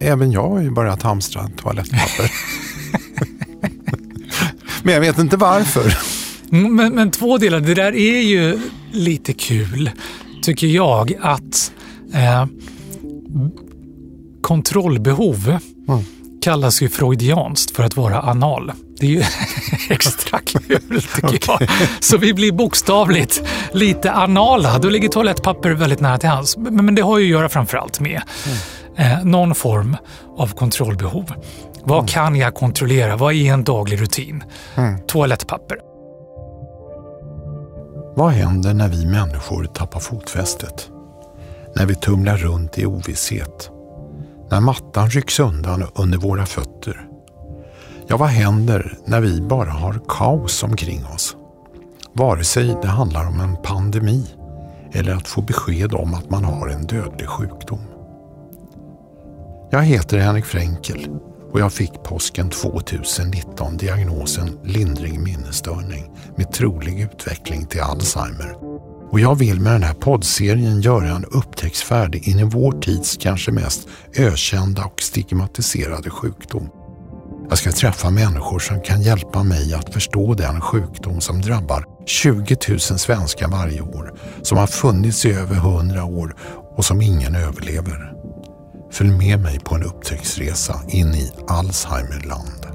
Även jag har ju börjat hamstra toalettpapper. Men jag vet inte varför. Mm, Men, men två delar. Det där är ju lite kul, tycker jag, att eh, kontrollbehov Mm. kallas ju freudianskt för att vara anal. Det är ju extra kul, tycker jag. Så vi blir bokstavligt lite anala. Då ligger toalettpapper väldigt nära till hands. Men, men det har ju att göra framförallt med eh, någon form av kontrollbehov. Vad kan jag kontrollera? Vad är en daglig rutin? Toalettpapper. Vad händer när vi människor tappar fotfästet? När vi tumlar runt i ovisshet? När mattan rycks undan under våra fötter? Ja, vad händer när vi bara har kaos omkring oss? Vare sig det handlar om en pandemi eller att få besked om att man har en dödlig sjukdom. Jag heter Henrik Fränkel och jag fick påsken 2019 diagnosen lindrig minnesstörning med trolig utveckling till Alzheimer. Och jag vill med den här poddserien göra en upptäcktsfärd in i vår tids kanske mest ökända och stigmatiserade sjukdom. Jag ska träffa människor som kan hjälpa mig att förstå den sjukdom som drabbar 20 000 svenskar varje år, som har funnits i över 100 år och som ingen överlever. Följ med mig på en upptäcktsresa in i Alzheimerland.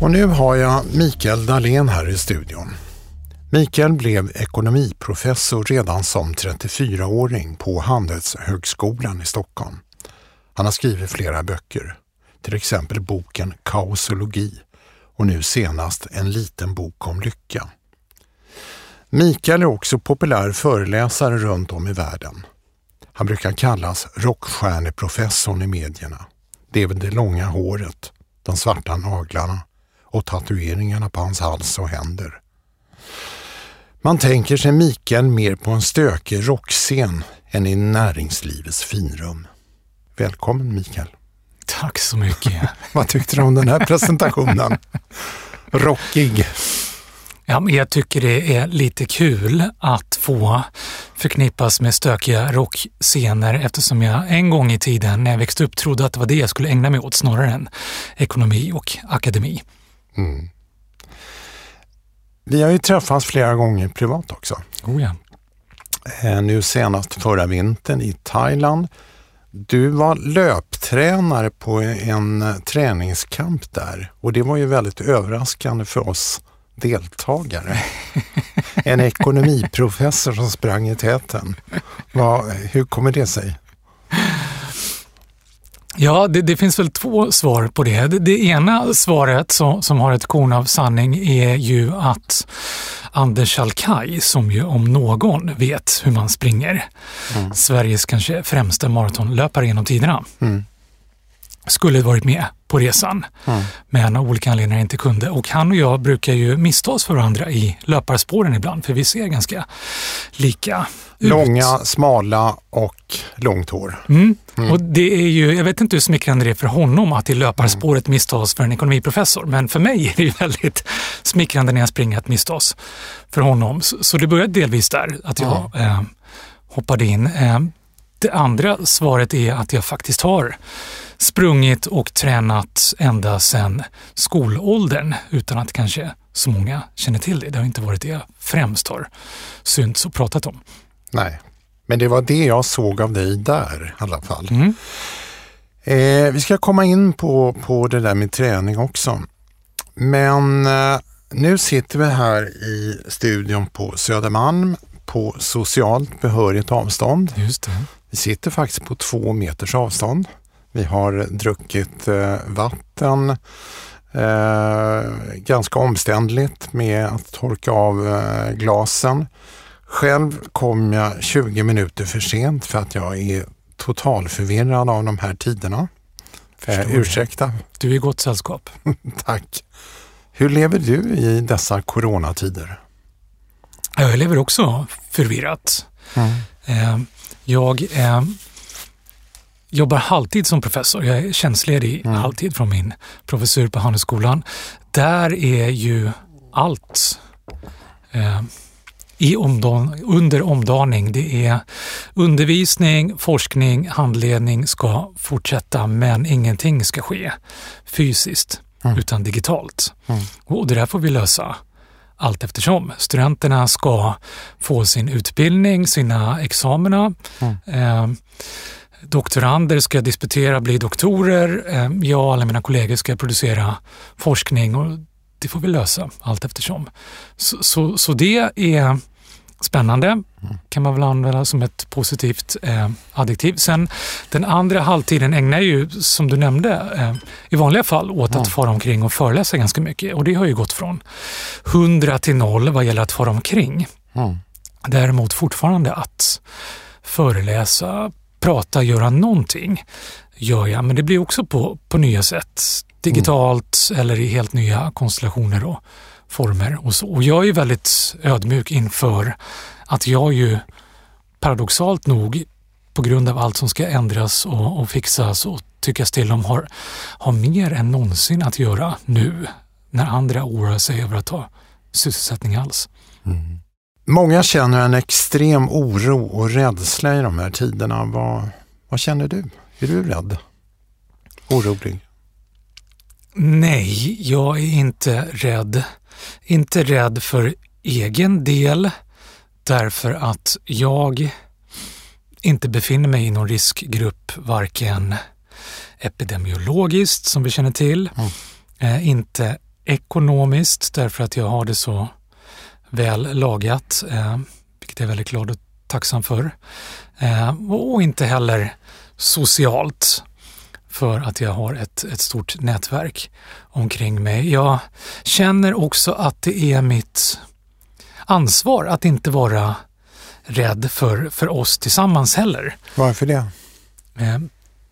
Och nu har jag Mikael Dahlén här i studion. Mikael blev ekonomiprofessor redan som 34-åring på Handelshögskolan i Stockholm. Han har skrivit flera böcker, till exempel boken Kaosologi och nu senast en liten bok om lycka. Mikael är också populär föreläsare runt om i världen. Han brukar kallas rockstjärneprofessorn i medierna. Det är väl det långa håret, de svarta naglarna och tatueringarna på hans hals och händer. Man tänker sig Mikael mer på en stökig rockscen än i näringslivets finrum. Välkommen Mikael. Tack så mycket. Vad tyckte du om den här presentationen? Rockig. Ja, men jag tycker det är lite kul att få förknippas med stökiga rockscener eftersom jag en gång i tiden när jag växte upp trodde att det var det jag skulle ägna mig åt snarare än ekonomi och akademi. Vi har ju träffats flera gånger privat också. Oh ja. Eh, Nu senast förra vintern i Thailand. Du var löptränare på en eh, träningskamp där och det var ju väldigt överraskande för oss deltagare. En ekonomiprofessor som sprang i täten. Vad- hur kommer det sig? Ja, det, det finns väl två svar på det. Det, det ena svaret som, som har ett korn av sanning är ju att Anders Alkaj, som ju om någon vet hur man springer, Sveriges kanske främsta maratonlöpare genom tiderna, skulle varit med på resan, men av olika anledningar inte kunde. Och han och jag brukar ju missta oss för varandra i löparspåren ibland, för vi ser ganska lika ut. Långa, smala och långt hår. Mm. Och det är ju, jag vet inte hur smickrande det är för honom att i löparspåret misstas för en ekonomiprofessor, men för mig är det ju väldigt smickrande när jag springer att misstas för honom. Så, så det började delvis där, att jag eh, hoppade in. Eh, det andra svaret är att jag faktiskt har sprungit och tränat ända sedan skolåldern utan att kanske så många känner till det. Det har inte varit det jag främst har synts och pratat om. Nej, men det var det jag såg av dig där i alla fall. Mm. Eh, vi ska komma in på, på det där med träning också. Men eh, nu sitter vi här i studion på Södermalm på socialt behörigt avstånd. Just det. Vi sitter faktiskt på två meters avstånd. Vi har druckit eh, vatten, eh, ganska omständligt med att torka av eh, glasen. Själv kom jag 20 minuter för sent för att jag är totalförvirrad av de här tiderna. Eh, ursäkta, Du är i gott sällskap. tack. Hur lever du i dessa coronatider? Ja, Jag lever också förvirrat. Eh, Jag jobbar halvtid som professor. Jag är tjänstledig halvtid från min professur på Handelshögskolan. Där är ju allt eh, i omdan under omdaning. Det är undervisning, forskning, handledning ska fortsätta men ingenting ska ske fysiskt mm. utan digitalt. Mm. Och det där får vi lösa allt eftersom. Studenterna ska få sin utbildning, sina examina. Mm. Eh, doktorander ska disputera, bli doktorer. Eh, jag och alla mina kollegor ska producera forskning och det får vi lösa allt eftersom. Så, så, så det är spännande, mm. kan man väl använda som ett positivt eh, adjektiv. Sen den andra halvtiden ägnar ju, som du nämnde, eh, i vanliga fall åt mm. att fara omkring och föreläsa ganska mycket. Och det har ju gått från 100 till 0 vad gäller att fara omkring. Mm. Däremot fortfarande att föreläsa, prata, göra någonting gör jag, men det blir också på, på nya sätt. Digitalt mm. eller i helt nya konstellationer och former. Och, så. och jag är väldigt ödmjuk inför att jag ju paradoxalt nog på grund av allt som ska ändras och, och fixas och tyckas till om har, har mer än någonsin att göra nu när andra oroar sig över att ha sysselsättning alls. Mm. Många känner en extrem oro och rädsla i de här tiderna. Vad, vad känner du? Är du rädd? Orolig? Nej, jag är inte rädd. Inte rädd för egen del därför att jag inte befinner mig i någon riskgrupp, varken epidemiologiskt som vi känner till, mm. eh, inte ekonomiskt därför att jag har det så väl lagat, eh, vilket jag är väldigt glad och tacksam för. Eh, och inte heller socialt för att jag har ett, ett stort nätverk omkring mig. Jag känner också att det är mitt ansvar att inte vara rädd för, för oss tillsammans heller. Varför det? Eh,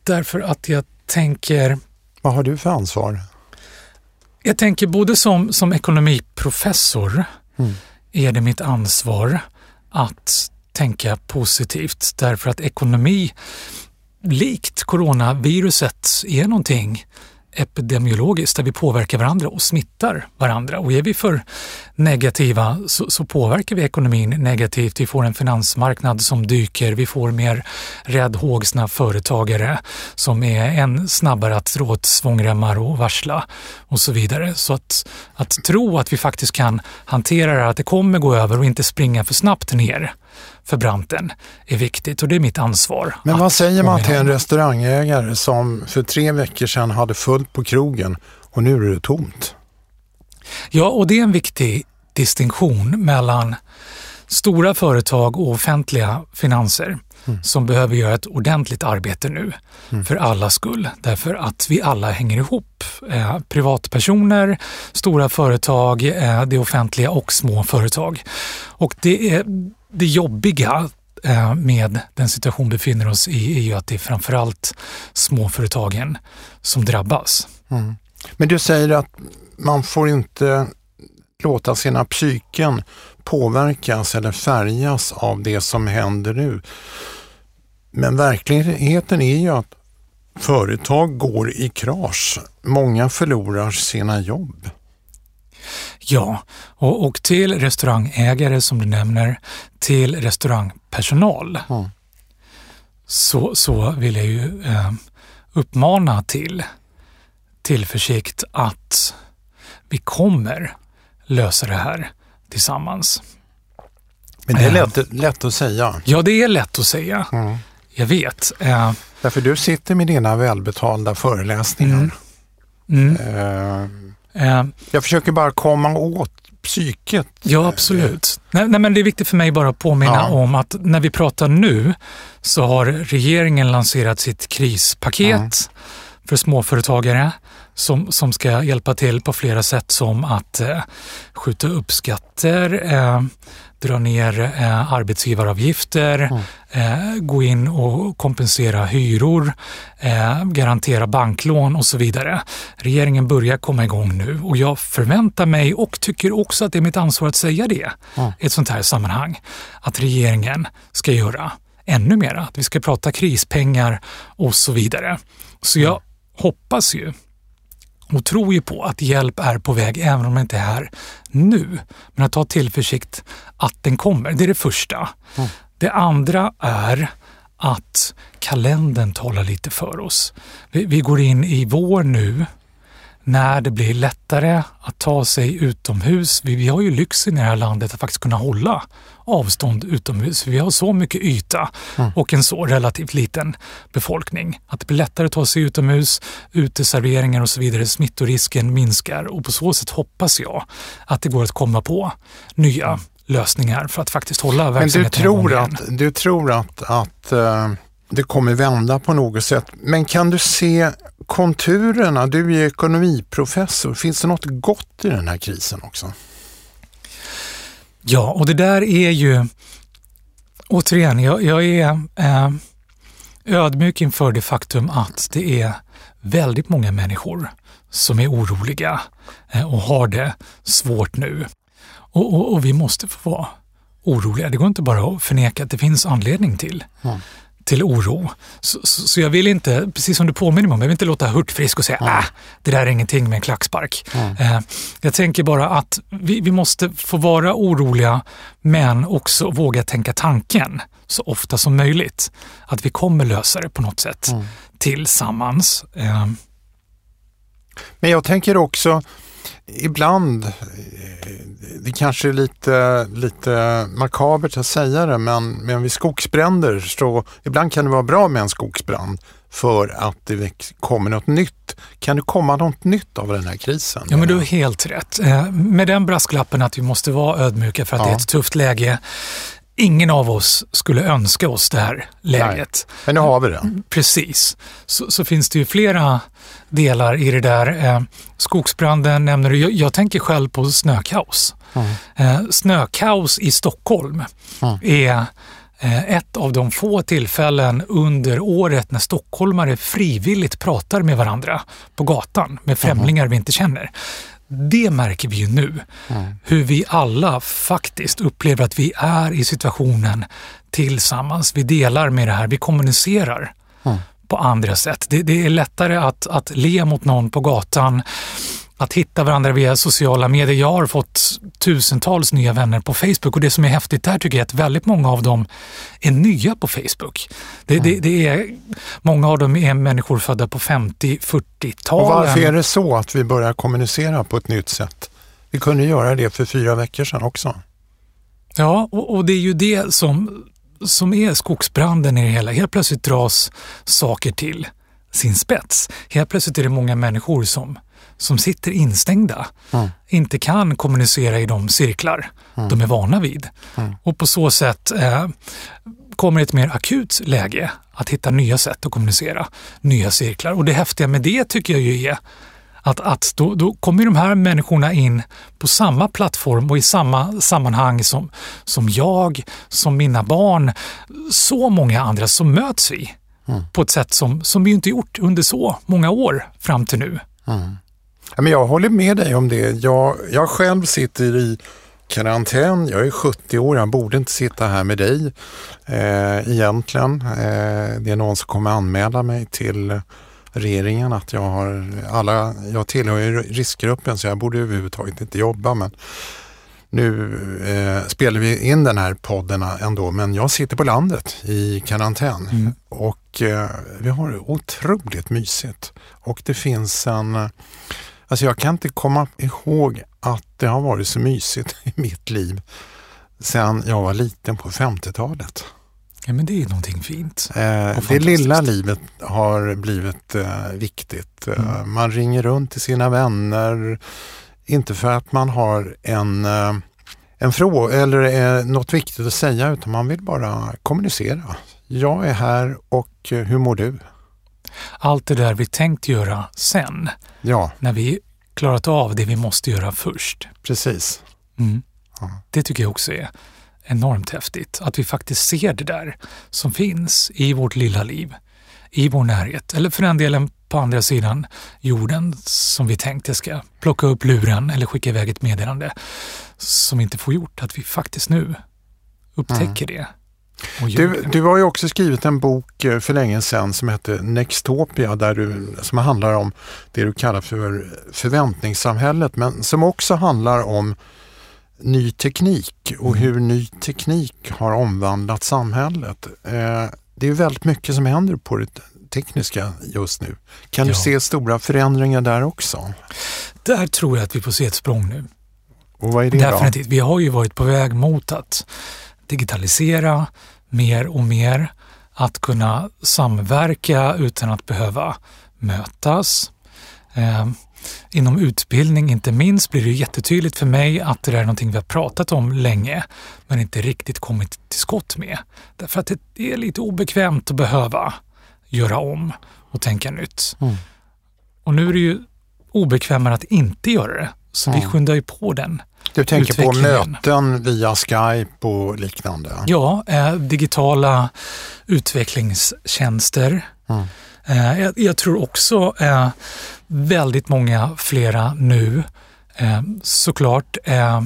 därför att jag tänker... Vad har du för ansvar? Jag tänker både som, som ekonomiprofessor mm. är det mitt ansvar att tänka positivt därför att ekonomi likt coronaviruset är någonting epidemiologiskt där vi påverkar varandra och smittar varandra. Och är vi för negativa så, så, påverkar vi ekonomin negativt. Vi får en finansmarknad som dyker, vi får mer räddhågsna företagare som är än snabbare att dra åt svångremmar och varsla och så vidare. Så att, att tro att vi faktiskt kan hantera det, att det kommer gå över och inte springa för snabbt ner för branten är viktigt och det är mitt ansvar. Men vad säger man till en restaurangägare som för tre veckor sedan hade fullt på krogen och nu är det tomt? Ja, och det är en viktig distinktion mellan stora företag och offentliga finanser mm. som behöver göra ett ordentligt arbete nu mm. för alla skull. Därför att vi alla hänger ihop. Eh, privatpersoner, stora företag, eh, det offentliga och små företag. Och det är det jobbiga eh, med den situation vi befinner oss i är ju att det är framförallt småföretagen som drabbas. Mm. Men du säger att man får inte låta sina psyken påverkas eller färgas av det som händer nu. Men verkligheten är ju att företag går i krasch. Många förlorar sina jobb. Ja, och, och till restaurangägare som du nämner, till restaurangpersonal mm. så, så vill jag ju eh, uppmana till tillförsikt att vi kommer lösa det här tillsammans. Men det är lätt, eh, lätt att säga. Ja, det är lätt att säga. Mm. Jag vet. Eh, Därför du sitter med dina välbetalda föreläsningar. Mm. Mm. Eh, Eh, jag försöker bara komma åt psyket. Ja, absolut. Nej, nej, men det är viktigt för mig bara att påminna ja. om att när vi pratar nu så har regeringen lanserat sitt krispaket mm. för småföretagare som, som ska hjälpa till på flera sätt som att eh, skjuta upp skatter, eh, dra ner eh, arbetsgivaravgifter, mm. eh, gå in och kompensera hyror, eh, garantera banklån och så vidare. Regeringen börjar komma igång nu och jag förväntar mig och tycker också att det är mitt ansvar att säga det mm. i ett sånt här sammanhang. Att regeringen ska göra ännu mera, att vi ska prata krispengar och så vidare. Så jag hoppas ju och tror ju på att hjälp är på väg även om den inte är här nu. Men att ha tillförsikt att den kommer, det är det första. Mm. Det andra är att kalendern talar lite för oss. Vi, vi går in i vår nu när det blir lättare att ta sig utomhus. Vi, vi har ju lyxen i det här landet att faktiskt kunna hålla avstånd utomhus. Vi har så mycket yta mm. och en så relativt liten befolkning. Att det blir lättare att ta sig utomhus, uteserveringar och så vidare. Smittorisken minskar och på så sätt hoppas jag att det går att komma på nya lösningar för att faktiskt hålla verksamheten Men du tror att, du tror att, att uh, det kommer vända på något sätt. Men kan du se konturerna? Du är ekonomiprofessor. Finns det något gott i den här krisen också? Ja, och det där är ju återigen, jag, jag är eh, ödmjuk inför det faktum att det är väldigt många människor som är oroliga eh, och har det svårt nu. Och, och, och, vi måste få vara oroliga. Det går inte bara att förneka att det finns anledning till. Mm till oro. Så, så, jag vill inte, precis som du påminner mig om, jag vill inte låta hurtfrisk och säga mm. äh, det där är ingenting med en klackspark. Mm. Eh, jag tänker bara att vi, vi måste få vara oroliga men också våga tänka tanken så ofta som möjligt. Att vi kommer lösa det på något sätt mm. tillsammans. Eh. Men jag tänker också, ibland, det kanske är lite, lite makabert att säga det, men, men vid skogsbränder så ibland kan det vara bra med en skogsbrand för att det kommer något nytt. Kan det komma något nytt av den här krisen? Ja, men du har helt rätt. Eh, med den brasklappen att vi måste vara ödmjuka för att ja. det är ett tufft läge. Ingen av oss skulle önska oss det här läget. Nej, men nu har vi det. Precis. Så, så finns det ju flera delar i det där. Eh, skogsbranden nämner du. Jag, jag tänker själv på snökaos. Mm. Eh, snökaos i Stockholm mm. är eh, ett av de få tillfällen under året när stockholmare frivilligt pratar med varandra på gatan med främlingar mm. vi inte känner. Det märker vi ju nu. Mm. Hur vi alla faktiskt upplever att vi är i situationen tillsammans. Vi delar med det här, vi kommunicerar. Mm på andra sätt. Det, det, är lättare att, att le mot någon på gatan, att hitta varandra via sociala medier. Jag har fått tusentals nya vänner på Facebook och det som är häftigt där tycker jag är att väldigt många av dem är nya på Facebook. Det, mm. det, det är, många av dem är människor födda på 50-40-talen. Och varför är det så att vi börjar kommunicera på ett nytt sätt? Vi kunde göra det för fyra veckor sedan också. Ja, och, och det är ju det som som är skogsbranden i det hela. Helt plötsligt dras saker till sin spets. Helt plötsligt är det många människor som, som sitter instängda, mm. inte kan kommunicera i de cirklar mm. de är vana vid. Mm. Och på så sätt eh, kommer ett mer akut läge att hitta nya sätt att kommunicera, nya cirklar. Och det häftiga med det tycker jag ju är att, att då, då kommer de här människorna in på samma plattform och i samma sammanhang som, som jag, som mina barn, så många andra, så möts vi mm. på ett sätt som, som vi inte gjort under så många år fram till nu. Mm. Men jag håller med dig om det. Jag, jag själv sitter i karantän. Jag är 70 år, jag borde inte sitta här med dig eh, egentligen. Eh, det är någon som kommer anmäla mig till regeringen att jag har alla, jag tillhör ju riskgruppen så jag borde överhuvudtaget inte jobba men nu eh, spelar vi in den här podden ändå men jag sitter på landet i karantän mm. och eh, vi har det otroligt mysigt och det finns en Alltså jag kan inte komma ihåg att det har varit så mysigt i mitt liv sedan jag var liten på 50-talet. Ja, men det är någonting fint. Eh, det lilla livet har blivit eh, viktigt. Eh, mm. Man ringer runt till sina vänner, inte för att man har en, eh, en fråga eller eh, något viktigt att säga utan man vill bara kommunicera. Jag är här och eh, hur mår du? Allt det där vi tänkt göra sen. Ja. När vi klarat av det vi måste göra först. Precis. Mm. Ja. Det tycker jag också är enormt häftigt. Att vi faktiskt ser det där som finns i vårt lilla liv, i vår närhet. Eller för den delen på andra sidan jorden som vi tänkte ska plocka upp luren eller skicka iväg ett meddelande som inte får gjort. Att vi faktiskt nu upptäcker mm. det Du, du har ju också skrivit en bok eh, för länge sedan som heter Nextopia där du, som handlar om det du kallar för förväntningssamhället men som också handlar om ny teknik och mm. hur ny teknik har omvandlat samhället. Eh, det är väldigt mycket som händer på det tekniska just nu. Kan ja. du se stora förändringar där också? Där tror jag att vi får se ett språng nu. Och vad är det Definitivt. Då? Vi har ju varit på väg mot att digitalisera mer och mer, att kunna samverka utan att behöva mötas. Eh, inom utbildning inte minst blir det jättetydligt för mig att det är någonting vi har pratat om länge men inte riktigt kommit till skott med. Därför att det är lite obekvämt att behöva göra om och tänka nytt. Mm. Och nu är det ju obekvämare att inte göra det, så mm. vi skyndar ju på den Du tänker på möten via Skype och liknande? Ja, eh, digitala utvecklingstjänster. Mm. Eh, jag, jag, tror också eh, väldigt många flera nu eh, såklart eh,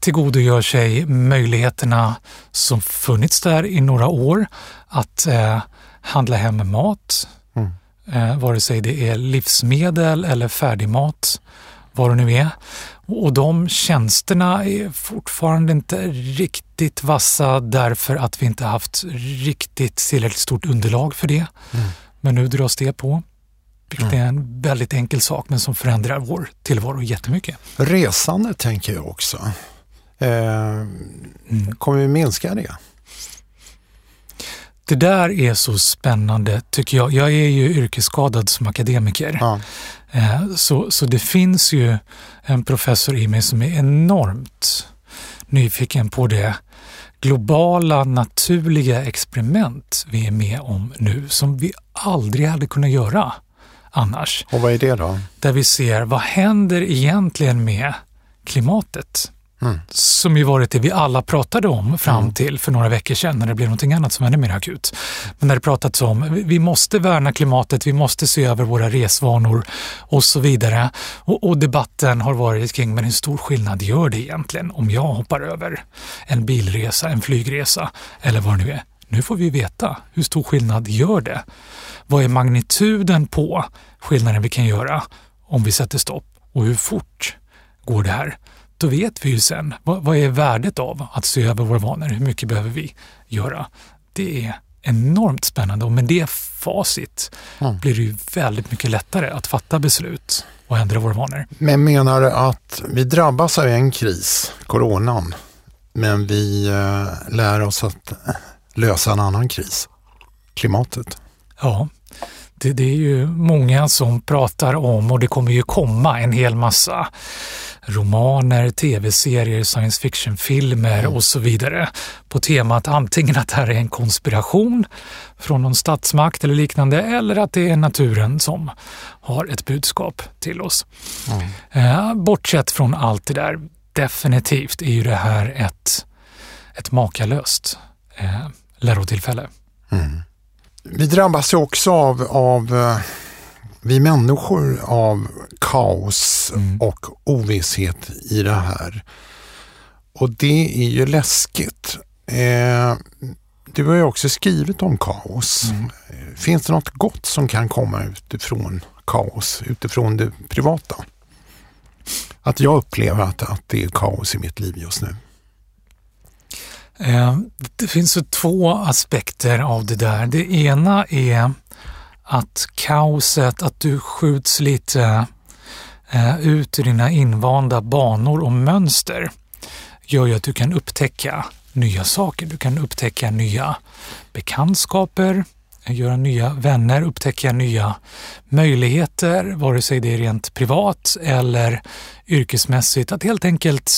tillgodogör sig möjligheterna som funnits där i några år att eh, handla hem mat, mm. eh, vare sig det är livsmedel eller färdigmat, vad det nu är. Och de tjänsterna är fortfarande inte riktigt vassa därför att vi inte haft riktigt tillräckligt stort underlag för det. Mm. Men nu dras det på. Vilket mm. är en väldigt enkel sak men som förändrar vår tillvaro jättemycket. Resande tänker jag också. Eh, mm. Kommer vi minska det? Det där är så spännande tycker jag. Jag är ju yrkesskadad som akademiker. Ja. Eh, så, så det finns ju en professor i mig som är enormt nyfiken på det globala naturliga experiment vi är med om nu som vi aldrig hade kunnat göra annars. Och vad är det då? Där vi ser vad händer egentligen med klimatet? Mm. Som ju varit det vi alla pratade om fram mm. till för några veckor sedan när det blev någonting annat som var ännu mer akut. Men när det pratats om vi måste värna klimatet, vi måste se över våra resvanor och så vidare. Och, och debatten har varit kring men hur stor skillnad gör det egentligen om jag hoppar över en bilresa, en flygresa eller vad det nu är. Nu får vi veta hur stor skillnad gör det. Vad är magnituden på skillnaden vi kan göra om vi sätter stopp och hur fort går det här? Då vet vi ju sen vad, vad, är värdet av att se över våra vanor? Hur mycket behöver vi göra? Det är enormt spännande och med det facit mm. blir det ju väldigt mycket lättare att fatta beslut och ändra våra vanor. Men menar du att vi drabbas av en kris, coronan, men vi eh, lär oss att lösa en annan kris, klimatet? Ja, det, det är ju många som pratar om och det kommer ju komma en hel massa romaner, tv-serier, science fiction-filmer mm. och så vidare på temat antingen att det här är en konspiration från någon statsmakt eller liknande eller att det är naturen som har ett budskap till oss. Mm. Eh, bortsett från allt det där, definitivt är ju det här ett, ett makalöst eh, lärotillfälle. Mm. Vi drabbas ju också av, av eh, vi människor av kaos mm. och ovisshet i det här. Och det är ju läskigt. Eh, du har ju också skrivit om kaos. Mm. Finns det något gott som kan komma utifrån kaos, utifrån det privata? Att jag upplever att, att det är kaos i mitt liv just nu. Eh, det finns två aspekter av det där. Det ena är att kaoset, att du skjuts lite eh, ut i dina invanda banor och mönster gör ju att du kan upptäcka nya saker. Du kan upptäcka nya bekantskaper, göra nya vänner, upptäcka nya möjligheter, vare sig det är rent privat eller yrkesmässigt, att helt enkelt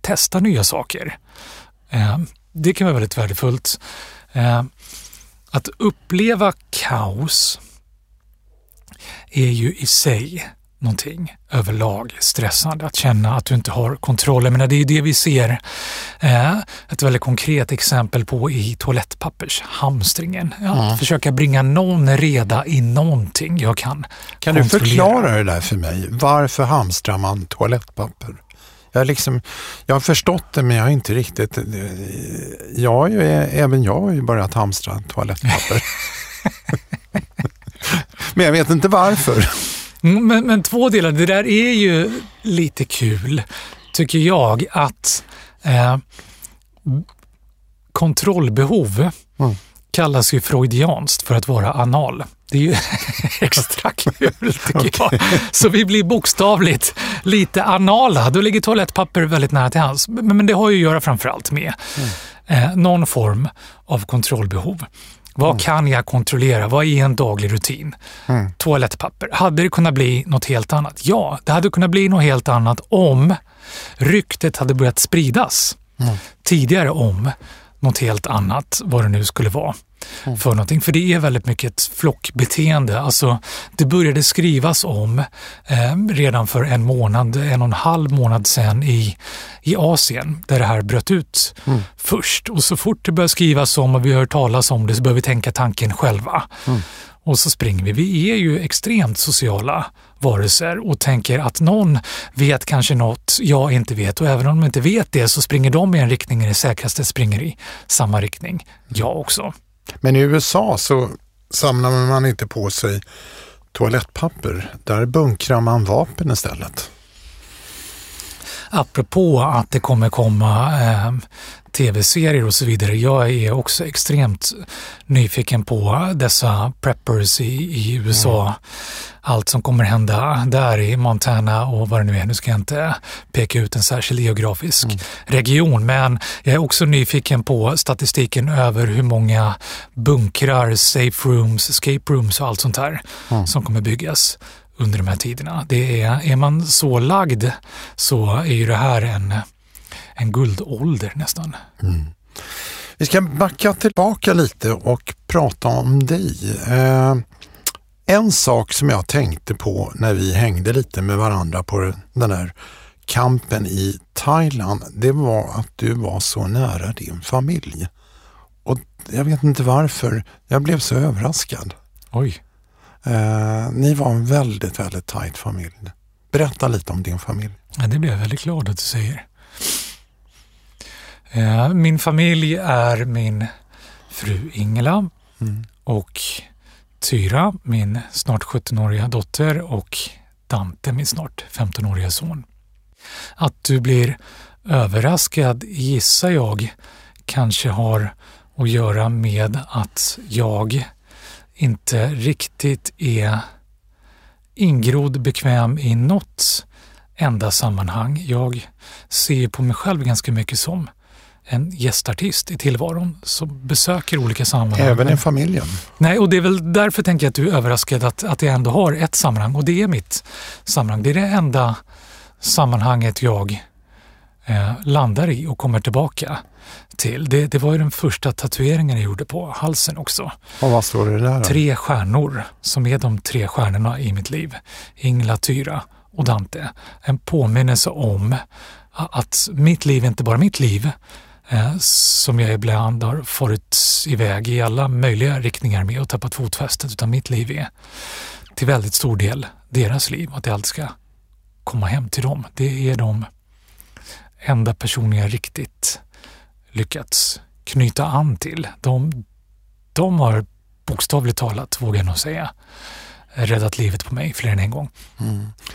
testa nya saker. Eh, det kan vara väldigt värdefullt. Eh, att uppleva kaos är ju i sig någonting överlag stressande. Att känna att du inte har kontroll. Men det är det vi ser eh, ett väldigt konkret exempel på i toalettpappershamstringen. Ja, mm. Att försöka bringa någon reda i någonting jag kan Kan du förklara det där för mig? Varför hamstrar man toalettpapper? Jag, liksom, jag har förstått det men jag har inte riktigt... eh, Jag ju, även jag har ju börjat hamstra toalettpapper. men jag vet inte varför. Mm, Men, men två delar. Det där är ju lite kul, tycker jag, att eh, kontrollbehov Mm. Kallas ju freudianskt för att vara anal. Det är ju extra kul tycker jag. Så vi blir bokstavligt lite anala. Då ligger toalettpapper väldigt nära till hands. Men, det har ju att göra framförallt med eh, någon form av kontrollbehov. Vad kan jag kontrollera? Vad är en daglig rutin? Mm. Toalettpapper. Hade det kunnat bli något helt annat? Ja, det hade kunnat bli något helt annat om ryktet hade börjat spridas Mm. tidigare om något helt annat, vad det nu skulle vara för någonting. För det är väldigt mycket ett flockbeteende. Alltså, det började skrivas om eh, redan för en månad, en och en halv månad sedan i, i Asien, där det här bröt ut Mm. först. Och så fort det börjar skrivas om och vi hör talas om det så börjar vi tänka tanken själva. Mm. Och så springer vi. Vi är ju extremt sociala varelser och tänker att någon vet kanske något jag inte vet och även om de inte vet det så springer de i en riktning är det säkraste springer i samma riktning. Jag också. Men i USA så samlar man inte på sig toalettpapper. Där bunkrar man vapen istället. Apropå att det kommer komma eh, tv-serier och så vidare. Jag är också extremt nyfiken på dessa preppers i, i USA. Allt som kommer hända där i Montana och vad det nu är. Nu ska jag inte peka ut en särskild geografisk region, men jag är också nyfiken på statistiken över hur många bunkrar, safe rooms, escape rooms och allt sånt där som kommer byggas under de här tiderna. Det är, är man så lagd så är ju det här en, en guldålder nästan. Vi ska backa tillbaka lite och prata om dig. Eh, en sak som jag tänkte på när vi hängde lite med varandra på den där kampen i Thailand, det var att du var så nära din familj. Och jag vet inte varför, jag blev så överraskad. Oj. Eh, ni var en väldigt, väldigt tajt familj. Berätta lite om din familj. Ja, det blir jag väldigt glad att du säger. Eh, Min familj är min fru Ingela Mm. och Tyra, min snart 17-åriga dotter och Dante, min snart 15-åriga son. Att du blir överraskad gissar jag kanske har att göra med att jag inte riktigt är ingrodd bekväm i något enda sammanhang. Jag ser på mig själv ganska mycket som en gästartist i tillvaron som besöker olika sammanhang. Även i familjen. Nej, och det är väl därför tänker jag att du är överraskad att, att jag ändå har ett sammanhang och det är mitt sammanhang. Det är det enda sammanhanget jag eh, landar i och kommer tillbaka till. Det, det var ju den första tatueringen jag gjorde på halsen också. Och vad står det där? då? Tre stjärnor som är de tre stjärnorna i mitt liv. Ingela, Tyra och Dante. En påminnelse om att mitt liv är inte bara mitt liv eh, som jag ibland har farit iväg i alla möjliga riktningar med och tappat fotfästet utan mitt liv är till väldigt stor del deras liv och att jag alltid ska komma hem till dem. Det är de enda personer jag riktigt lyckats knyta an till. De, de har bokstavligt talat, vågar jag nog säga, räddat livet på mig fler än en gång.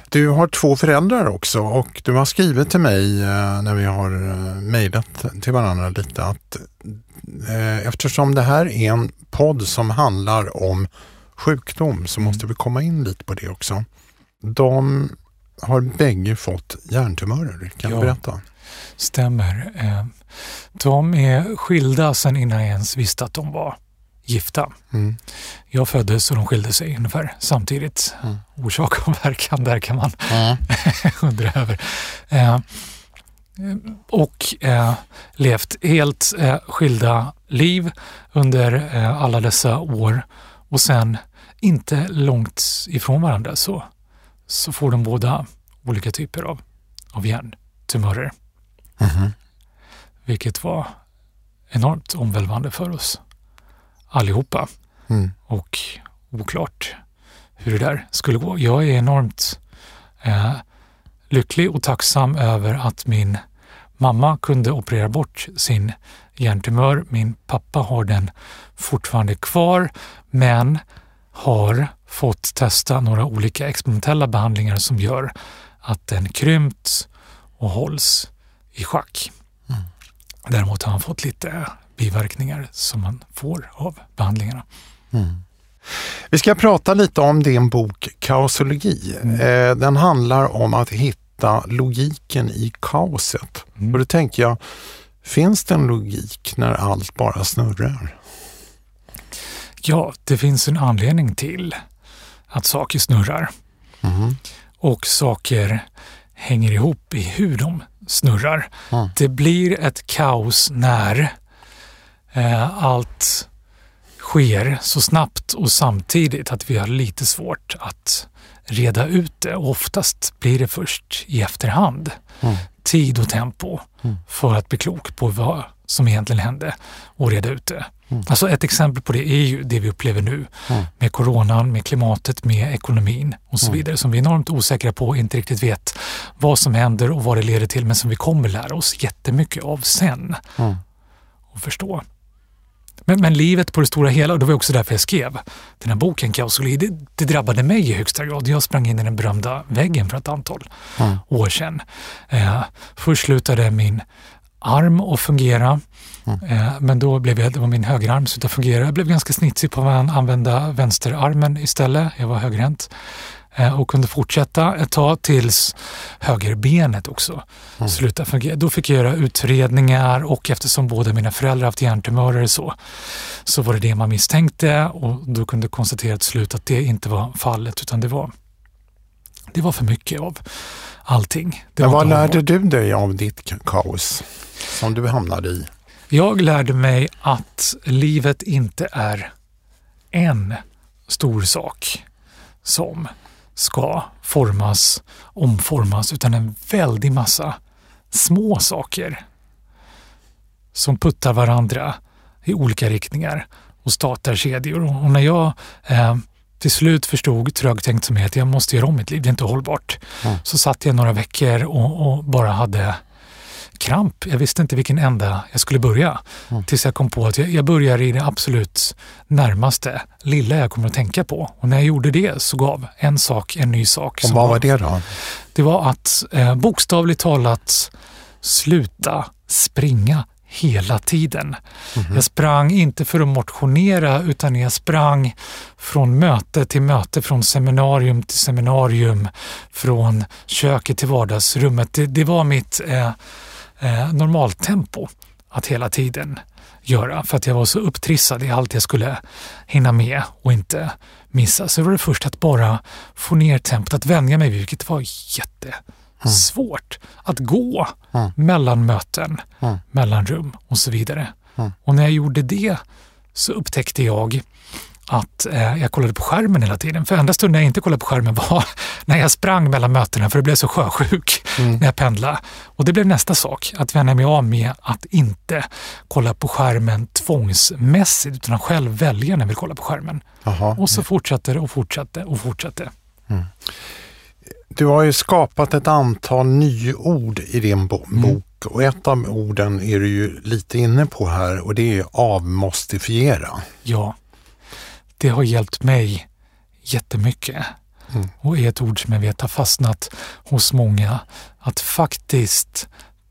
Du har två föräldrar också och du har skrivit till mig eh, när vi har eh, mejlat till varandra lite att eh, eftersom det här är en podd som handlar om sjukdom så måste vi komma in lite på det också. De har bägge fått hjärntumörer, kan Ja. du berätta? Stämmer. De är skilda sedan innan jag ens visste att de var gifta. Mm. Jag föddes och de skilde sig ungefär samtidigt. Mm. Orsak och verkan, där kan man Ja. undra över. Eh, och eh, levt helt eh, skilda liv under eh, alla dessa år och sen inte långt ifrån varandra så, så får de båda olika typer av, av hjärntumörer. Mhm. Vilket var enormt omvälvande för oss allihopa Mm. och oklart hur det där skulle gå. Jag är enormt eh, lycklig och tacksam över att min mamma kunde operera bort sin hjärntumör. Min pappa har den fortfarande kvar men har fått testa några olika experimentella behandlingar som gör att den krympt och hålls i schack. Mm. Däremot har han fått lite biverkningar som man får av behandlingarna. Mm. Vi ska prata lite om din bok Kaosologi. Mm. Eh, den handlar om att hitta logiken i kaoset. Mm. Och då tänker jag, finns det en logik när allt bara snurrar? Ja, det finns en anledning till att saker snurrar. Mm. Och saker hänger ihop i hur de snurrar. Mm. Det blir ett kaos när eh, allt sker så snabbt och samtidigt att vi har lite svårt att reda ut det. Oftast blir det först i efterhand. Mm. Tid och tempo mm. för att bli klok på vad som egentligen hände och reda ut det. Mm. Alltså ett exempel på det är ju det vi upplever nu mm. med coronan, med klimatet, med ekonomin och så mm. vidare som vi är enormt osäkra på och inte riktigt vet vad som händer och vad det leder till men som vi kommer lära oss jättemycket av sen mm. och förstå. Men, men, livet på det stora hela, och det var också därför jag skrev den här boken Kaosoli, det, det drabbade mig i högsta grad. Jag sprang in i den berömda väggen för ett antal mm. år sedan. Eh, först slutade min arm att fungera. Mm. Eh, men då blev jag, det var min högerarm som slutade fungera. Jag blev ganska snitsig på att använda vänsterarmen istället. Jag var högerhänt och kunde fortsätta ett tag tills högerbenet också mm. slutade fungera. Då fick jag göra utredningar och eftersom båda mina föräldrar haft hjärntumörer så, så var det det man misstänkte och då kunde konstatera till slut att det inte var fallet utan det var, det var för mycket av allting. Det Men vad lärde du dig av ditt kaos som du hamnade i? Jag lärde mig att livet inte är en stor sak som ska formas, omformas, utan en väldig massa små saker som puttar varandra i olika riktningar och startar kedjor. Och när jag eh, till slut förstod trögtänkt som är att jag måste göra om mitt liv, det är inte hållbart. Mm. Så satt jag några veckor och, och, bara hade kramp. Jag visste inte vilken ända jag skulle börja. Mm. Tills jag kom på att jag, jag börjar i det absolut närmaste lilla jag kommer att tänka på. Och när jag gjorde det så gav en sak en ny sak. Och vad var det då? Det var att eh, bokstavligt talat sluta springa hela tiden. Mm. Jag sprang inte för att motionera utan jag sprang från möte till möte, från seminarium till seminarium, från köket till vardagsrummet. Det, det var mitt eh, eh, normaltempo att hela tiden göra för att jag var så upptrissad i allt jag skulle hinna med och inte missa. Så det var det först att bara få ner tempot, att vänja mig vid, vilket var jättesvårt. Mm. Att gå mm. mellan möten, mm. mellan rum och så vidare. Mm. Och när jag gjorde det så upptäckte jag att eh, jag kollade på skärmen hela tiden. För enda stunden jag inte kollade på skärmen var när jag sprang mellan mötena för jag blev så sjösjuk mm. när jag pendlade. Och det blev nästa sak, att vänja mig av med att inte kolla på skärmen tvångsmässigt utan att själv välja när jag vill kolla på skärmen. Aha. Och så fortsatte det och fortsatte och fortsatte. Mm. Du har ju skapat ett antal nyord i din mm. bok och ett av orden är du ju lite inne på här och det är avmostifiera. Ja det har hjälpt mig jättemycket. Mm. Och är ett ord som jag vet har fastnat hos många. Att faktiskt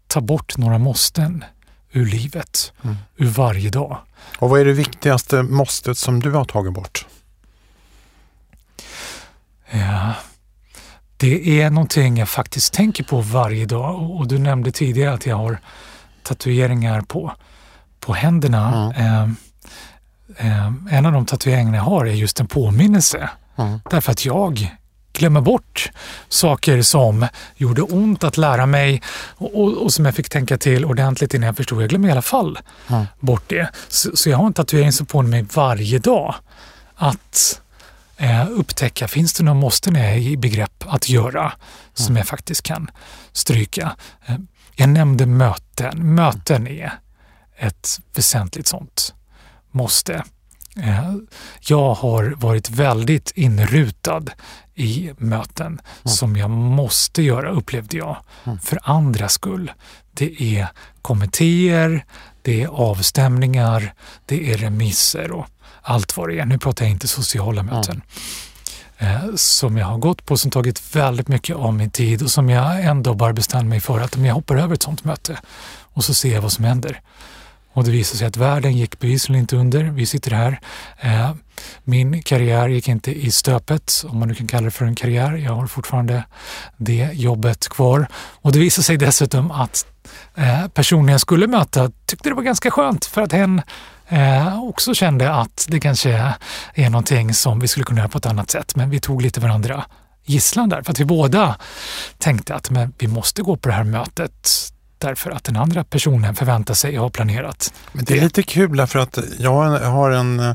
ta bort några måsten ur livet, mm. ur varje dag. Och vad är det viktigaste måstet som du har tagit bort? Ja, det är någonting jag faktiskt tänker på varje dag och du nämnde tidigare att jag har tatueringar på, på händerna. Mm. Eh, en av de tatueringarna jag har är just en påminnelse. Mm. Därför att jag glömmer bort saker som gjorde ont att lära mig och, och, och som jag fick tänka till ordentligt innan jag förstod. Jag glömmer i alla fall mm. bort det. Så, så, jag har en tatuering som påminner mig varje dag att eh, upptäcka, finns det några måsten jag är i begrepp att göra som mm. jag faktiskt kan stryka. Eh, jag nämnde möten. Möten är ett väsentligt sånt måste. Eh, jag har varit väldigt inrutad i möten mm. som jag måste göra, upplevde jag, mm. för andras skull. Det är kommittéer, det är avstämningar, det är remisser och allt vad det är. Nu pratar jag inte sociala möten. Mm. som jag har gått på som tagit väldigt mycket av min tid och som jag ändå bara bestämt mig för att om jag hoppar över ett sånt möte och så ser jag vad som händer. Och det visade sig att världen gick bevisligen inte under. Vi sitter här. Eh, min karriär gick inte i stöpet, om man nu kan kalla det för en karriär. Jag har fortfarande det jobbet kvar. Och det visade sig dessutom att eh, personen jag skulle möta tyckte det var ganska skönt för att hen eh, också kände att det kanske är någonting som vi skulle kunna göra på ett annat sätt. Men vi tog lite varandra gisslan där för att vi båda tänkte att men vi måste gå på det här mötet därför att den andra personen förväntar sig och har planerat. Men det är lite kul för att jag har en eh,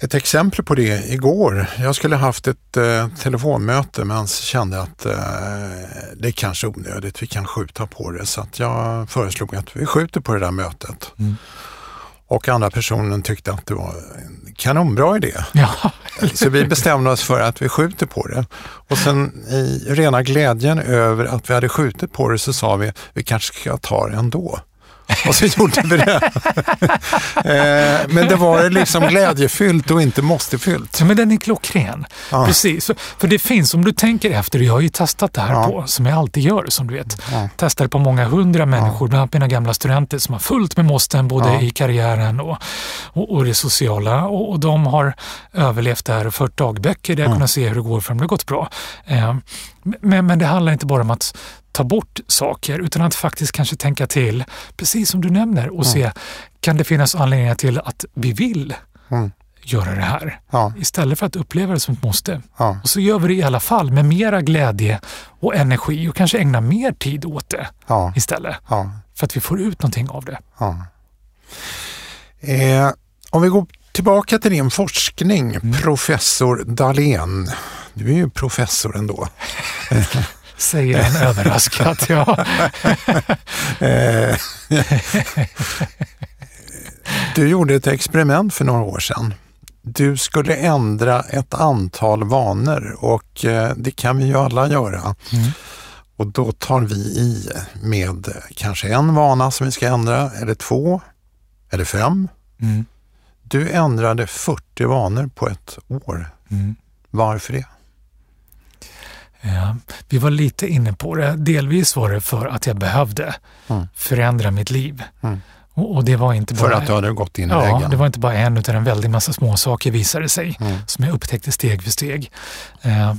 ett exempel på det igår. Jag skulle haft ett eh, telefonmöte men kände att eh, det är kanske onödigt, vi kan skjuta på det. Så att jag föreslog att vi skjuter på det där mötet. Mm. Och andra personen tyckte att det var kanonbra idé. Ja. Så vi bestämde oss för att vi skjuter på det. Och sen i rena glädjen över att vi hade skjutit på det så sa vi, vi kanske ska ta det ändå. Och så gjorde vi det. Eh, men det var liksom glädjefyllt och inte måstefyllt. Ja, men den är klockren. Ja. Precis. För, det finns, om du tänker efter, jag har ju testat det här ja. på, som jag alltid gör som du vet. Ja. Testar på många hundra människor, bland annat mina gamla studenter som har fullt med måsten både i karriären och, och, och det sociala. Och, och, de har överlevt det här och fört dagböcker där jag kunnat se hur det går för dem. Det har gått bra. Eh, men, men det handlar inte bara om att ta bort saker utan att faktiskt kanske tänka till, precis som du nämner, och mm. se kan det finnas anledningar till att vi vill mm. göra det här? Ja. Istället för att uppleva det som ett måste. Ja. Och så gör vi det i alla fall med mera glädje och energi och kanske ägna mer tid åt det ja. istället. För att vi får ut någonting av det. Eh, om vi går tillbaka till din forskning, mm. professor Dahlén. Du är ju professor ändå. Säger en överraskad, ja. du gjorde ett experiment för några år sedan. Du skulle ändra ett antal vanor och eh, det kan vi ju alla göra. Mm. Och då tar vi i med kanske en vana som vi ska ändra, eller två, eller fem. Mm. Du ändrade 40 vanor på ett år. Mm. Varför det? Ja, vi var lite inne på det. Delvis var det för att jag behövde mm. förändra mitt liv. Mm. Och, och, det var inte bara, för att du hade gått in i ja, väggen? det var inte bara en utan en väldig massa små saker visade sig mm. som jag upptäckte steg för steg. Eh,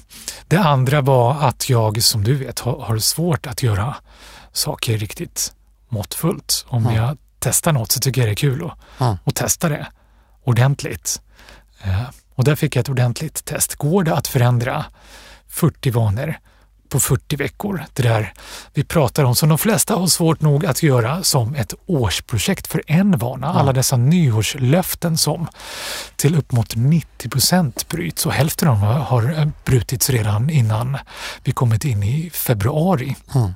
det andra var att jag, som du vet, har, har svårt att göra saker riktigt måttfullt. Om mm. jag testar något så tycker jag det är kul att, mm. att testa det ordentligt. Eh, och där fick jag ett ordentligt test. Går det att förändra 40 vanor på 40 veckor. Det där vi pratar om som de flesta har svårt nog att göra som ett årsprojekt för en vana. Alla dessa nyårslöften som till upp mot 90 procent bryts och hälften av dem har brutits redan innan vi kommit in i februari. Mm.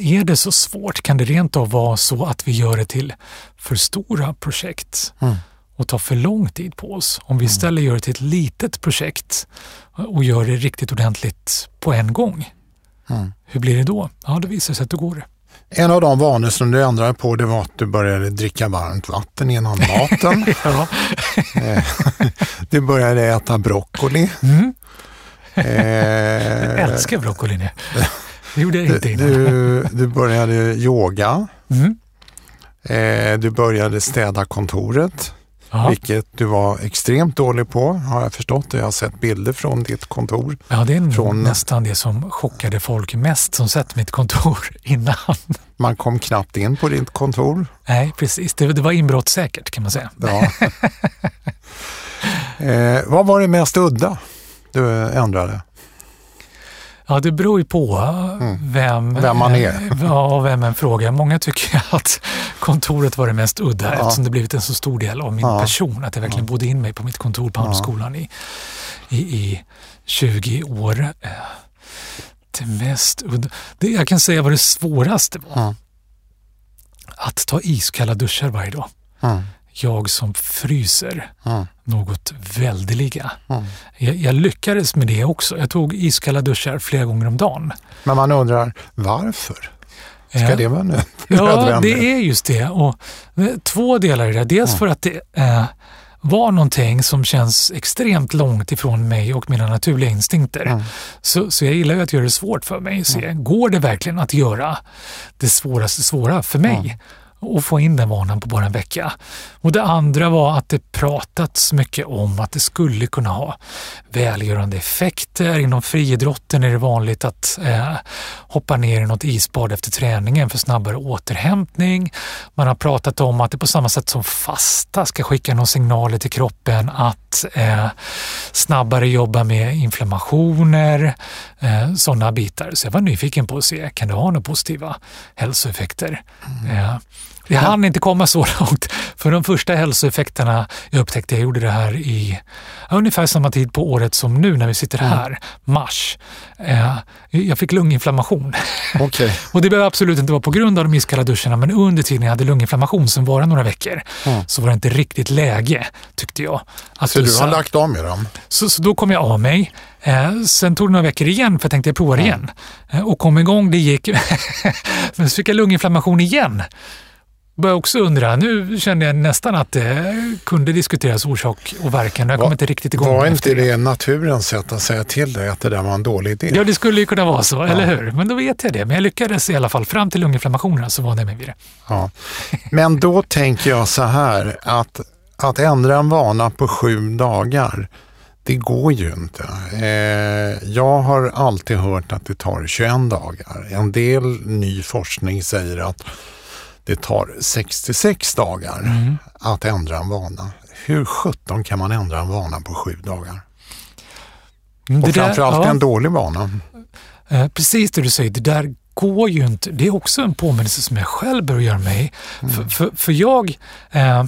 Är det så svårt kan det rent av vara så att vi gör det till för stora projekt. Mm och tar för lång tid på oss. Om vi mm. istället gör det till ett litet projekt och gör det riktigt ordentligt på en gång. Mm. Hur blir det då? Ja, det visar sig att då går det. En av de vanor som du ändrade på det var att du började dricka varmt vatten innan maten. Eh, du började äta broccoli. Mm. Eh, jag älskar broccoli nu. Det gjorde jag inte innan. Du, du började yoga. Mm. Eh, du började städa kontoret. Aha. vilket du var extremt dålig på har jag förstått. Jag har sett bilder från ditt kontor. Ja, det är från... nästan det som chockade folk mest som sett mitt kontor innan. Man kom knappt in på ditt kontor. Nej, precis. Det, det var inbrottssäkert kan man säga. Ja. eh, vad var det mest udda du ändrade? Ja, det beror ju på mm. vem, vem man är. Ja, vem en frågar. Många tycker att kontoret var det mest udda ja. eftersom det blivit en så stor del av min ja. person. Att jag verkligen bodde in mig på mitt kontor på Handelsskolan i, i, i 20 år. Det mest udda. Det, jag kan säga vad det svåraste var. Att ta iskalla duschar varje dag. Jag som fryser Mm. något väldeliga. Mm. Jag, jag lyckades med det också. Jag tog iskalla duschar flera gånger om dagen. Men man undrar varför? Ska det vara nö- Ja, nödvändigt? det är just det. Och eh, två delar i det. Dels för att det eh, var någonting som känns extremt långt ifrån mig och mina naturliga instinkter. Mm. Så, så jag gillar ju att göra det svårt för mig. Se, Går det verkligen att göra det svåraste svåra för mig? Och få in den vanan på bara en vecka. Och Det andra var att det pratats mycket om att det skulle kunna ha välgörande effekter. Inom friidrotten är det vanligt att eh, hoppa ner i något isbad efter träningen för snabbare återhämtning. Man har pratat om att det på samma sätt som fasta ska skicka några signaler till kroppen att eh, snabbare jobba med inflammationer, eh, sådana bitar. Så jag var nyfiken på att se, kan det ha några positiva hälsoeffekter? Eh, jag hann inte komma så långt, för de första hälsoeffekterna jag upptäckte, jag gjorde det här i ungefär samma tid på året som nu när vi sitter här, mars. Eh, jag fick lunginflammation. Okej. Och det behöver absolut inte vara på grund av de iskalla duscharna, men under tiden jag hade lunginflammation som var några veckor, Mm. så var det inte riktigt läge, tyckte jag. Att Så du har lagt av med dem? Så, så då kom jag av mig. Eh, sen tog det några veckor igen för jag tänkte jag provar igen. Eh, och kom igång, det gick. Men så fick jag lunginflammation igen. Började också undra, nu kände jag nästan att det kunde diskuteras orsak och verkan. Jag kom Va- inte riktigt igång. Var inte det naturens sätt att säga till dig att det där var en dålig idé? Ja, det skulle ju kunna vara så, eller hur? Men då vet jag det. Men jag lyckades i alla fall. Fram till lunginflammationerna så var jag med vid det. Ja. Men då tänker jag så här att, att ändra en vana på sju dagar, det går ju inte. Eh, jag har alltid hört att det tar 21 dagar. En del ny forskning säger att det tar 66 dagar Mm. att ändra en vana. Hur sjutton kan man ändra en vana på sju dagar? Och det där- framförallt ja. en dålig vana. Eh, Precis det du säger, det där går ju inte. Det är också en påminnelse som jag själv bör göra mig. För, för, för jag eh,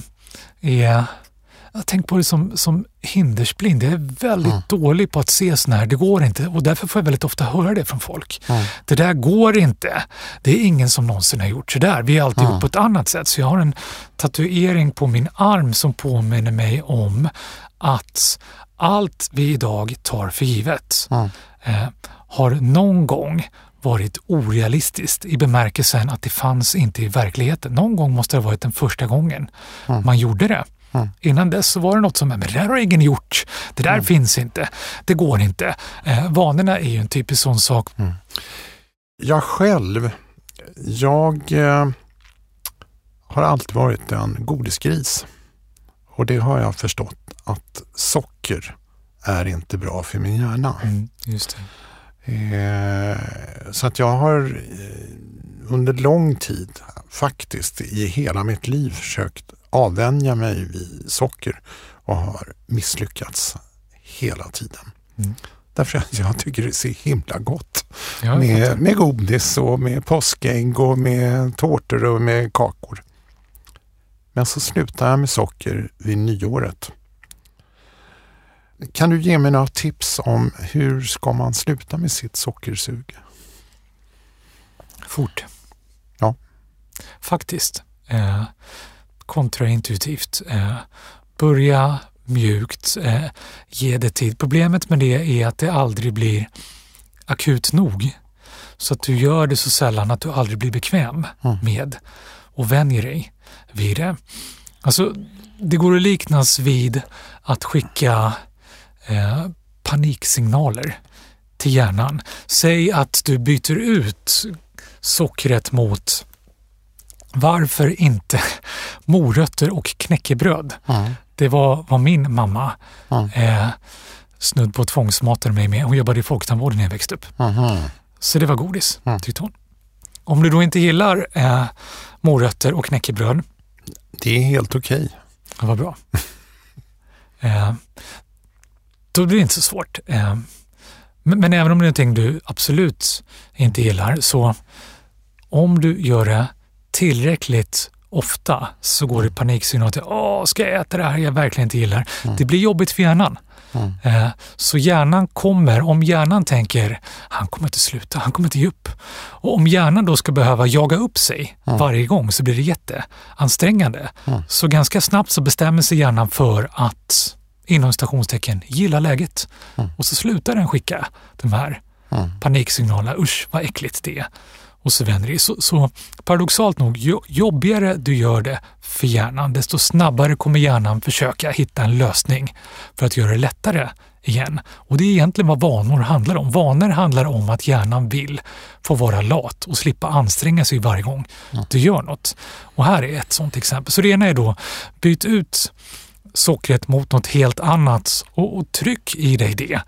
är... Jag tänker på det som, som hindersblind. Jag är väldigt dålig på att se sådana här. Det går inte och därför får jag väldigt ofta höra det från folk. Det där går inte. Det är ingen som någonsin har gjort så där. Vi har alltid gjort på ett annat sätt. Så jag har en tatuering på min arm som påminner mig om att allt vi idag tar för givet eh, har någon gång varit orealistiskt i bemärkelsen att det fanns inte i verkligheten. Någon gång måste det ha varit den första gången man gjorde det. Innan dess så var det något som, men det där har ingen gjort. Det där finns inte. Det går inte. Eh, vanorna är ju en typisk sån sak. Jag själv, jag eh, har alltid varit en godisgris. Och det har jag förstått att socker är inte bra för min hjärna. just det. Eh, så att jag har eh, under lång tid, faktiskt i hela mitt liv, försökt avvänja mig vid socker och har misslyckats hela tiden. Mm. Därför att jag tycker det är så himla gott Ja, med, med godis och med påskägg och med tårtor och med kakor. Men så slutar jag med socker vid nyåret. Kan du ge mig några tips om hur ska man sluta med sitt sockersug? Fort. Ja. Faktiskt. Eh, kontraintuitivt. Eh, börja mjukt. Eh, ge det tid. Problemet med det är att det aldrig blir akut nog. Så att du gör det så sällan att du aldrig blir bekväm Mm. med och vänjer dig vid det. Alltså, det går att liknas vid att skicka eh, paniksignaler till hjärnan. Säg att du byter ut sockret mot varför inte morötter och knäckebröd? Mm. Det var vad min mamma Mm. eh, snudd på tvångsmatade mig med. Hon jobbade i folktandvården när jag växte upp. Mhm. Så det var godis, Mm. tyckte hon. Om du då inte gillar eh, morötter och knäckebröd, Det är helt okej. Ja, vad bra. eh, då blir det inte så svårt. Eh, men, men även om det är någonting du absolut inte gillar, så om du gör det tillräckligt ofta så går det paniksignaler till Åh, ska jag äta det här jag verkligen inte gillar? Det blir jobbigt för hjärnan. Mm. Eh, Så hjärnan kommer, om hjärnan tänker han kommer inte sluta, han kommer inte ge upp. Och om hjärnan då ska behöva jaga upp sig varje gång så blir det jätteansträngande. Så ganska snabbt så bestämmer sig hjärnan för att inom stationstecken gilla läget. Och så slutar den skicka de här paniksignalerna. Usch vad äckligt det är. Och så vänder det. Så, så paradoxalt nog, ju jobbigare du gör det för hjärnan, desto snabbare kommer hjärnan försöka hitta en lösning för att göra det lättare igen. Och det är egentligen vad vanor handlar om. Vanor handlar om att hjärnan vill få vara lat och slippa anstränga sig varje gång du gör något. Och här är ett sådant exempel. Så det ena är då, byt ut sockret mot något helt annat och, och tryck i dig det.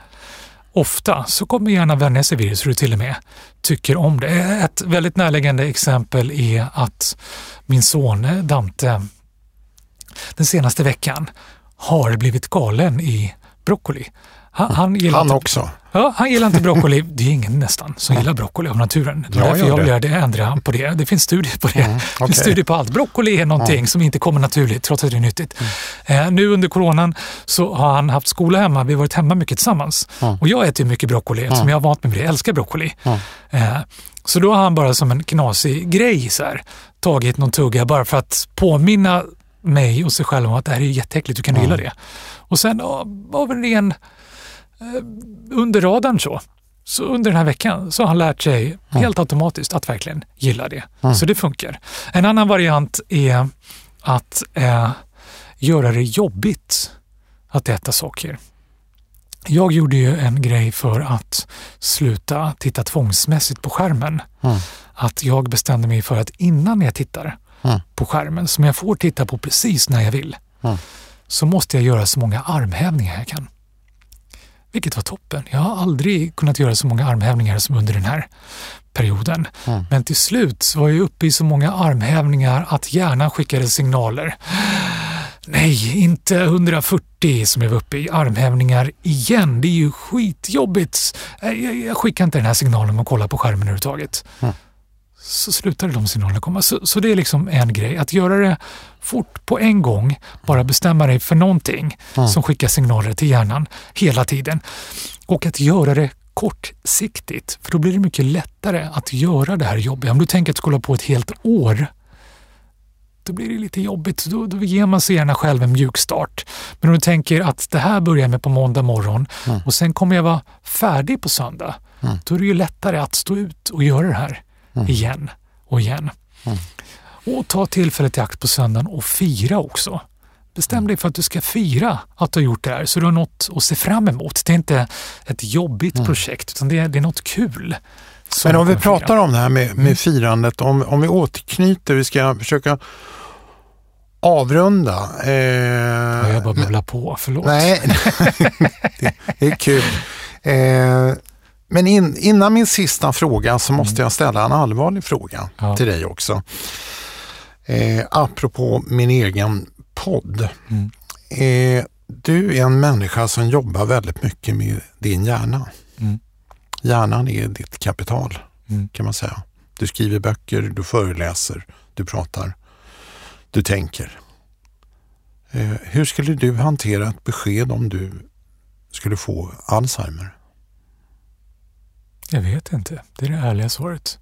Ofta så kommer hjärnan vänja sig vid det så du till och med tycker om det. Ett väldigt närliggande exempel är att min son eh, Dante den senaste veckan har blivit galen i broccoli. Han, han, gillar Han inte, också. Ja, han gillar inte broccoli. Det är ingen nästan som gillar broccoli av naturen. Det är Jag därför jag det. började ändra på det. Det finns studier på det. Mm, Det finns studier på allt. Broccoli är någonting som inte kommer naturligt trots att det är nyttigt. Mm. Eh, nu under coronan så har han haft skola hemma. Vi har varit hemma mycket tillsammans. Mm. Och jag äter mycket broccoli eftersom jag har vant mig vid det. Jag älskar broccoli. Mm. Eh, så då har han bara som en knasig grej så här, tagit någon tugga bara för att påminna mig och sig själv om att det här är jätteäckligt, du kan gilla det. Och sen av en ren under radarn så, så under den här veckan så har han lärt sig helt automatiskt att verkligen gilla det. Så det funkar. En annan variant är att eh, göra det jobbigt att äta saker. Jag gjorde ju en grej för att sluta titta tvångsmässigt på skärmen. Mm. Att jag bestämde mig för att innan jag tittar Mm. på skärmen, som jag får titta på precis när jag vill, Mm. så måste jag göra så många armhävningar jag kan. Vilket var toppen. Jag har aldrig kunnat göra så många armhävningar som under den här perioden. Mm. Men till slut var jag uppe i så många armhävningar att hjärnan skickade signaler. Nej, inte 140 som jag var uppe i armhävningar igen. Det är ju skitjobbigt. Jag, skickar inte den här signalen om att kolla på skärmen överhuvudtaget. Mm. Så slutade de signalerna komma. Så, så det är liksom en grej. Att göra det fort på en gång, bara bestämma dig för någonting Mm. som skickar signaler till hjärnan hela tiden. Och att göra det kortsiktigt, för då blir det mycket lättare att göra det här jobbet. Om du tänker att du ska hålla på ett helt år, då blir det lite jobbigt. Då, då ger man sig gärna själv en mjuk start. Men om du tänker att det här börjar med på måndag morgon Mm. och sen kommer jag vara färdig på söndag, Mm. då är det ju lättare att stå ut och göra det här Mm. igen och igen. Mm. Och ta tillfället i akt på söndagen och fira också. Bestäm dig för att du ska fira att du har gjort det här så du har något att se fram emot. Det är inte ett jobbigt projekt utan det är, det är något kul. Mm. Men om vi pratar om det här med, med firandet, om, om vi återknyter, vi ska försöka avrunda. Eh, jag bara babblar på, förlåt. Nej, det, det är kul. Eh, men in, innan min sista fråga så måste jag ställa en allvarlig fråga Mm. Ja. till dig också. Eh, apropå min egen podd. Mm. Eh, du är en människa som jobbar väldigt mycket med din hjärna. Mm. Hjärnan är ditt kapital Mm. kan man säga. Du skriver böcker, du föreläser, du pratar, du tänker. Eh, hur skulle du hantera ett besked om du skulle få Alzheimer? Jag vet inte. Det är det ärliga svaret.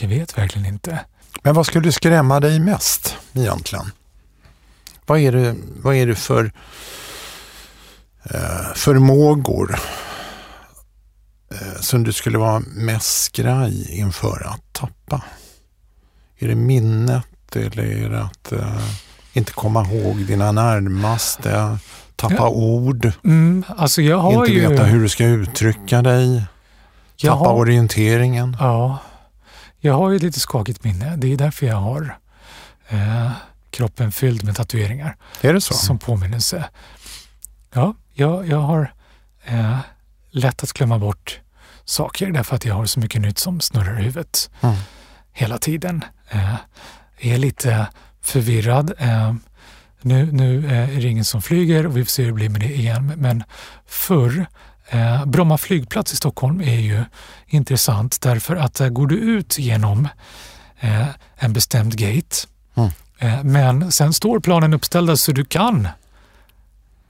Jag vet verkligen inte. Men vad skulle skrämma dig mest egentligen? Vad är det, vad är det för eh, förmågor eh, som du skulle vara mest skraj inför att tappa? Är det minnet eller är det att eh, inte komma ihåg dina närmaste, tappa Ja. ord, Mm, alltså inte ju... veta hur du ska uttrycka dig, jag tappa har, orienteringen? Ja, jag har ju ett lite skakigt minne. Det är därför jag har eh, kroppen fylld med tatueringar Är det så? som påminnelse. Ja, jag, jag har eh, lätt att glömma bort saker därför att jag har så mycket nytt som snurrar i huvudet Mm. hela tiden. Eh, är lite förvirrad. Eh, nu nu eh, är det ingen som flyger och vi får se hur det blir med det igen. Men förr, Bromma flygplats i Stockholm är ju intressant därför att där går du ut genom eh, en bestämd gate Mm. Eh, men sen står planen uppställda så du kan,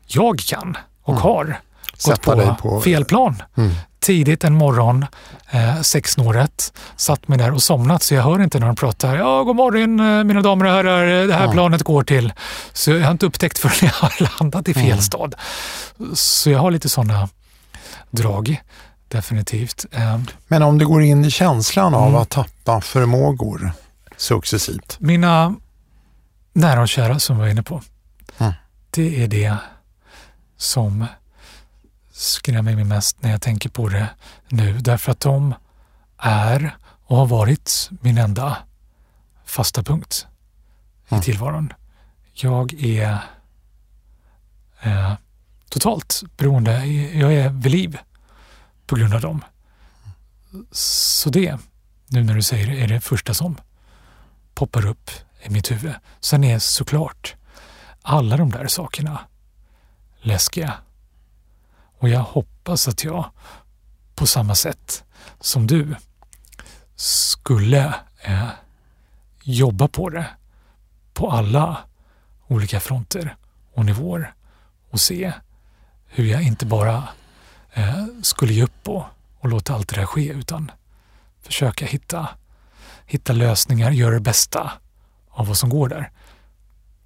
jag kan och mm. har gått på, på fel plan. Mm. Tidigt en morgon, eh, sexsnåret, satt mig där och somnat så jag hör inte när de pratar. Ja, god morgon eh, mina damer och herrar, det här ja. planet går till. Så jag har inte upptäckt förrän jag har landat i fel mm. stad. Så jag har lite sådana drag, definitivt. Eh. Men om du går in i känslan av mm. att tappa förmågor successivt? Mina nära och kära som vi var inne på. Mm. Det är det som skrämmer mig mest när jag tänker på det nu. Därför att de är och har varit min enda fasta punkt mm. i tillvaron. Jag är eh, totalt beroende. Jag är vid liv på grund av dem. Så det, nu när du säger det, är det första som poppar upp i mitt huvud. Sen är såklart alla de där sakerna läskiga. Och jag hoppas att jag på samma sätt som du skulle eh, jobba på det på alla olika fronter och nivåer och se hur jag inte bara eh, skulle ge upp och, och låta allt det där ske utan försöka hitta, hitta lösningar, göra det bästa av vad som går där.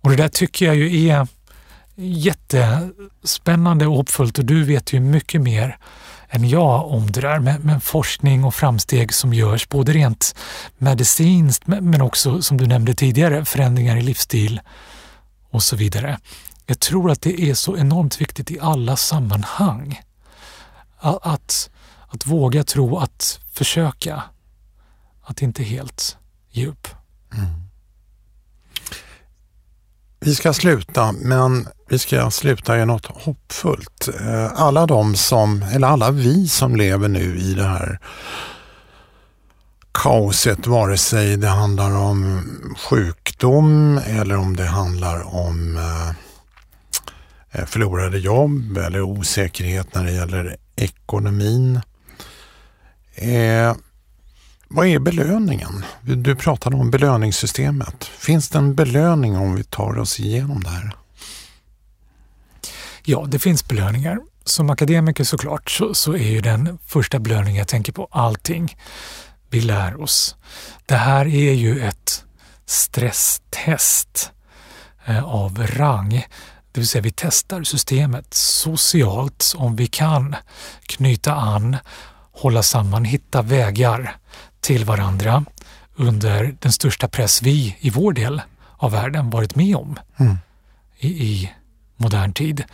Och det där tycker jag ju är jättespännande och hoppfullt och du vet ju mycket mer än jag om det där med, med, forskning och framsteg som görs, både rent medicinskt men också som du nämnde tidigare, förändringar i livsstil och så vidare. Jag tror att det är så enormt viktigt i alla sammanhang att, att, att våga tro, att försöka, att inte helt ge upp. Mm. Vi ska sluta, men vi ska sluta i något hoppfullt. Eh, alla de som, eller alla vi som lever nu i det här kaoset, vare sig det handlar om sjukdom eller om det handlar om eh, Eh, förlorade jobb eller osäkerhet när det gäller ekonomin. Eh, vad är belöningen? Du pratade om belöningssystemet. Finns det en belöning om vi tar oss igenom det här? Ja, det finns belöningar. Som akademiker såklart så, så är ju den första belöningen jag tänker på allting vi lär oss. Det här är ju ett stresstest eh, av rang. Det vill säga vi testar systemet socialt om vi kan knyta an, hålla samman, hitta vägar till varandra under den största press vi i vår del av världen varit med om mm. i, i, modern tid.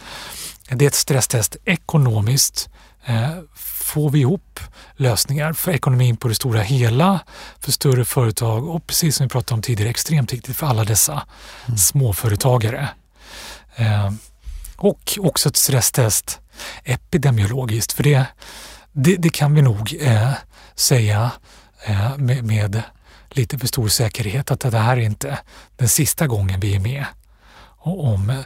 Det är ett stresstest ekonomiskt. Eh, får vi ihop lösningar för ekonomin på det stora hela, för större företag och precis som vi pratade om tidigare extremt viktigt för alla dessa mm. småföretagare. Eh, och också ett stresstest epidemiologiskt, för det, det, det kan vi nog eh, säga Eh, med, med lite för stor säkerhet att det här är inte den sista gången vi är med om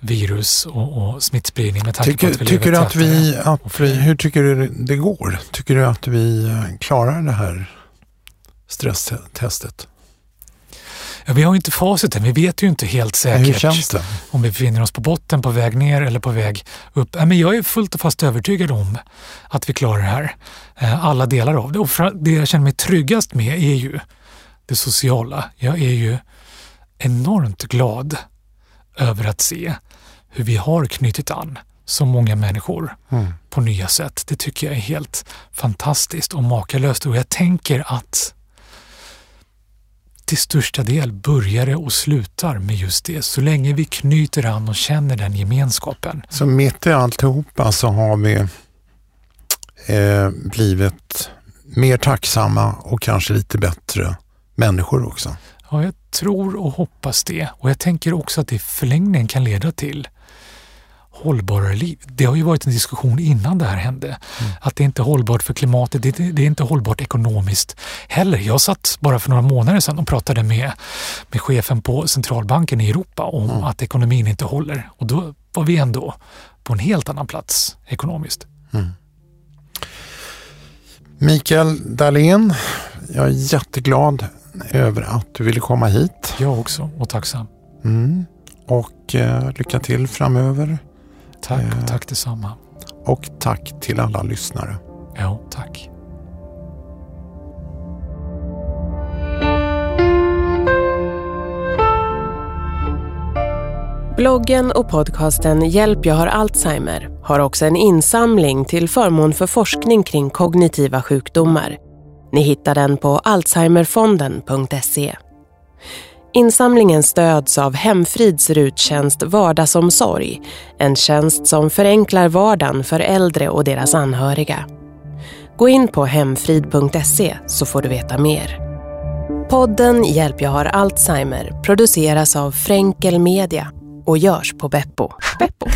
virus och, och smittspridning med tanke tycker, på att vi tycker lever att vi, att vi, Hur tycker du det går? Tycker du att vi klarar det här stresstestet? Ja, vi har ju inte facit än. Vi vet ju inte helt säkert om vi befinner oss på botten, på väg ner eller på väg upp. Men jag är fullt och fast övertygad om att vi klarar det här. Eh, alla delar av det. Och det jag känner mig tryggast med är ju det sociala. Jag är ju enormt glad över att se hur vi har knutit an så många människor mm. på nya sätt. Det tycker jag är helt fantastiskt och makalöst och jag tänker att till största del börjar och slutar med just det. Så länge vi knyter an och känner den gemenskapen. Så mitt i alltihopa så har vi eh, blivit mer tacksamma och kanske lite bättre människor också. Ja, jag tror och hoppas det. Och jag tänker också att det i förlängningen kan leda till hållbarare liv. Det har ju varit en diskussion innan det här hände. Mm. Att det inte är hållbart för klimatet, det, det är inte hållbart ekonomiskt heller. Jag satt bara för några månader sedan och pratade med, med chefen på centralbanken i Europa om mm. att ekonomin inte håller. Och då var vi ändå på en helt annan plats ekonomiskt. Mm. Mikael Dahlén, jag är jätteglad över att du ville komma hit. Jag också och tacksam. Mm. Och eh, lycka till framöver. Tack Eh. och tack detsamma. Och tack till alla lyssnare. Ja, tack. Bloggen och podcasten Hjälp jag har Alzheimer har också en insamling till förmån för forskning kring kognitiva sjukdomar. Ni hittar den på alzheimerfonden.se. Insamlingen stöds av Hemfrids ruttjänst Vardagsomsorg, en tjänst som förenklar vardagen för äldre och deras anhöriga. Gå in på hemfrid.se så får du veta mer. Podden Hjälp jag har Alzheimer produceras av Fränkel Media och görs på Beppo. Beppo.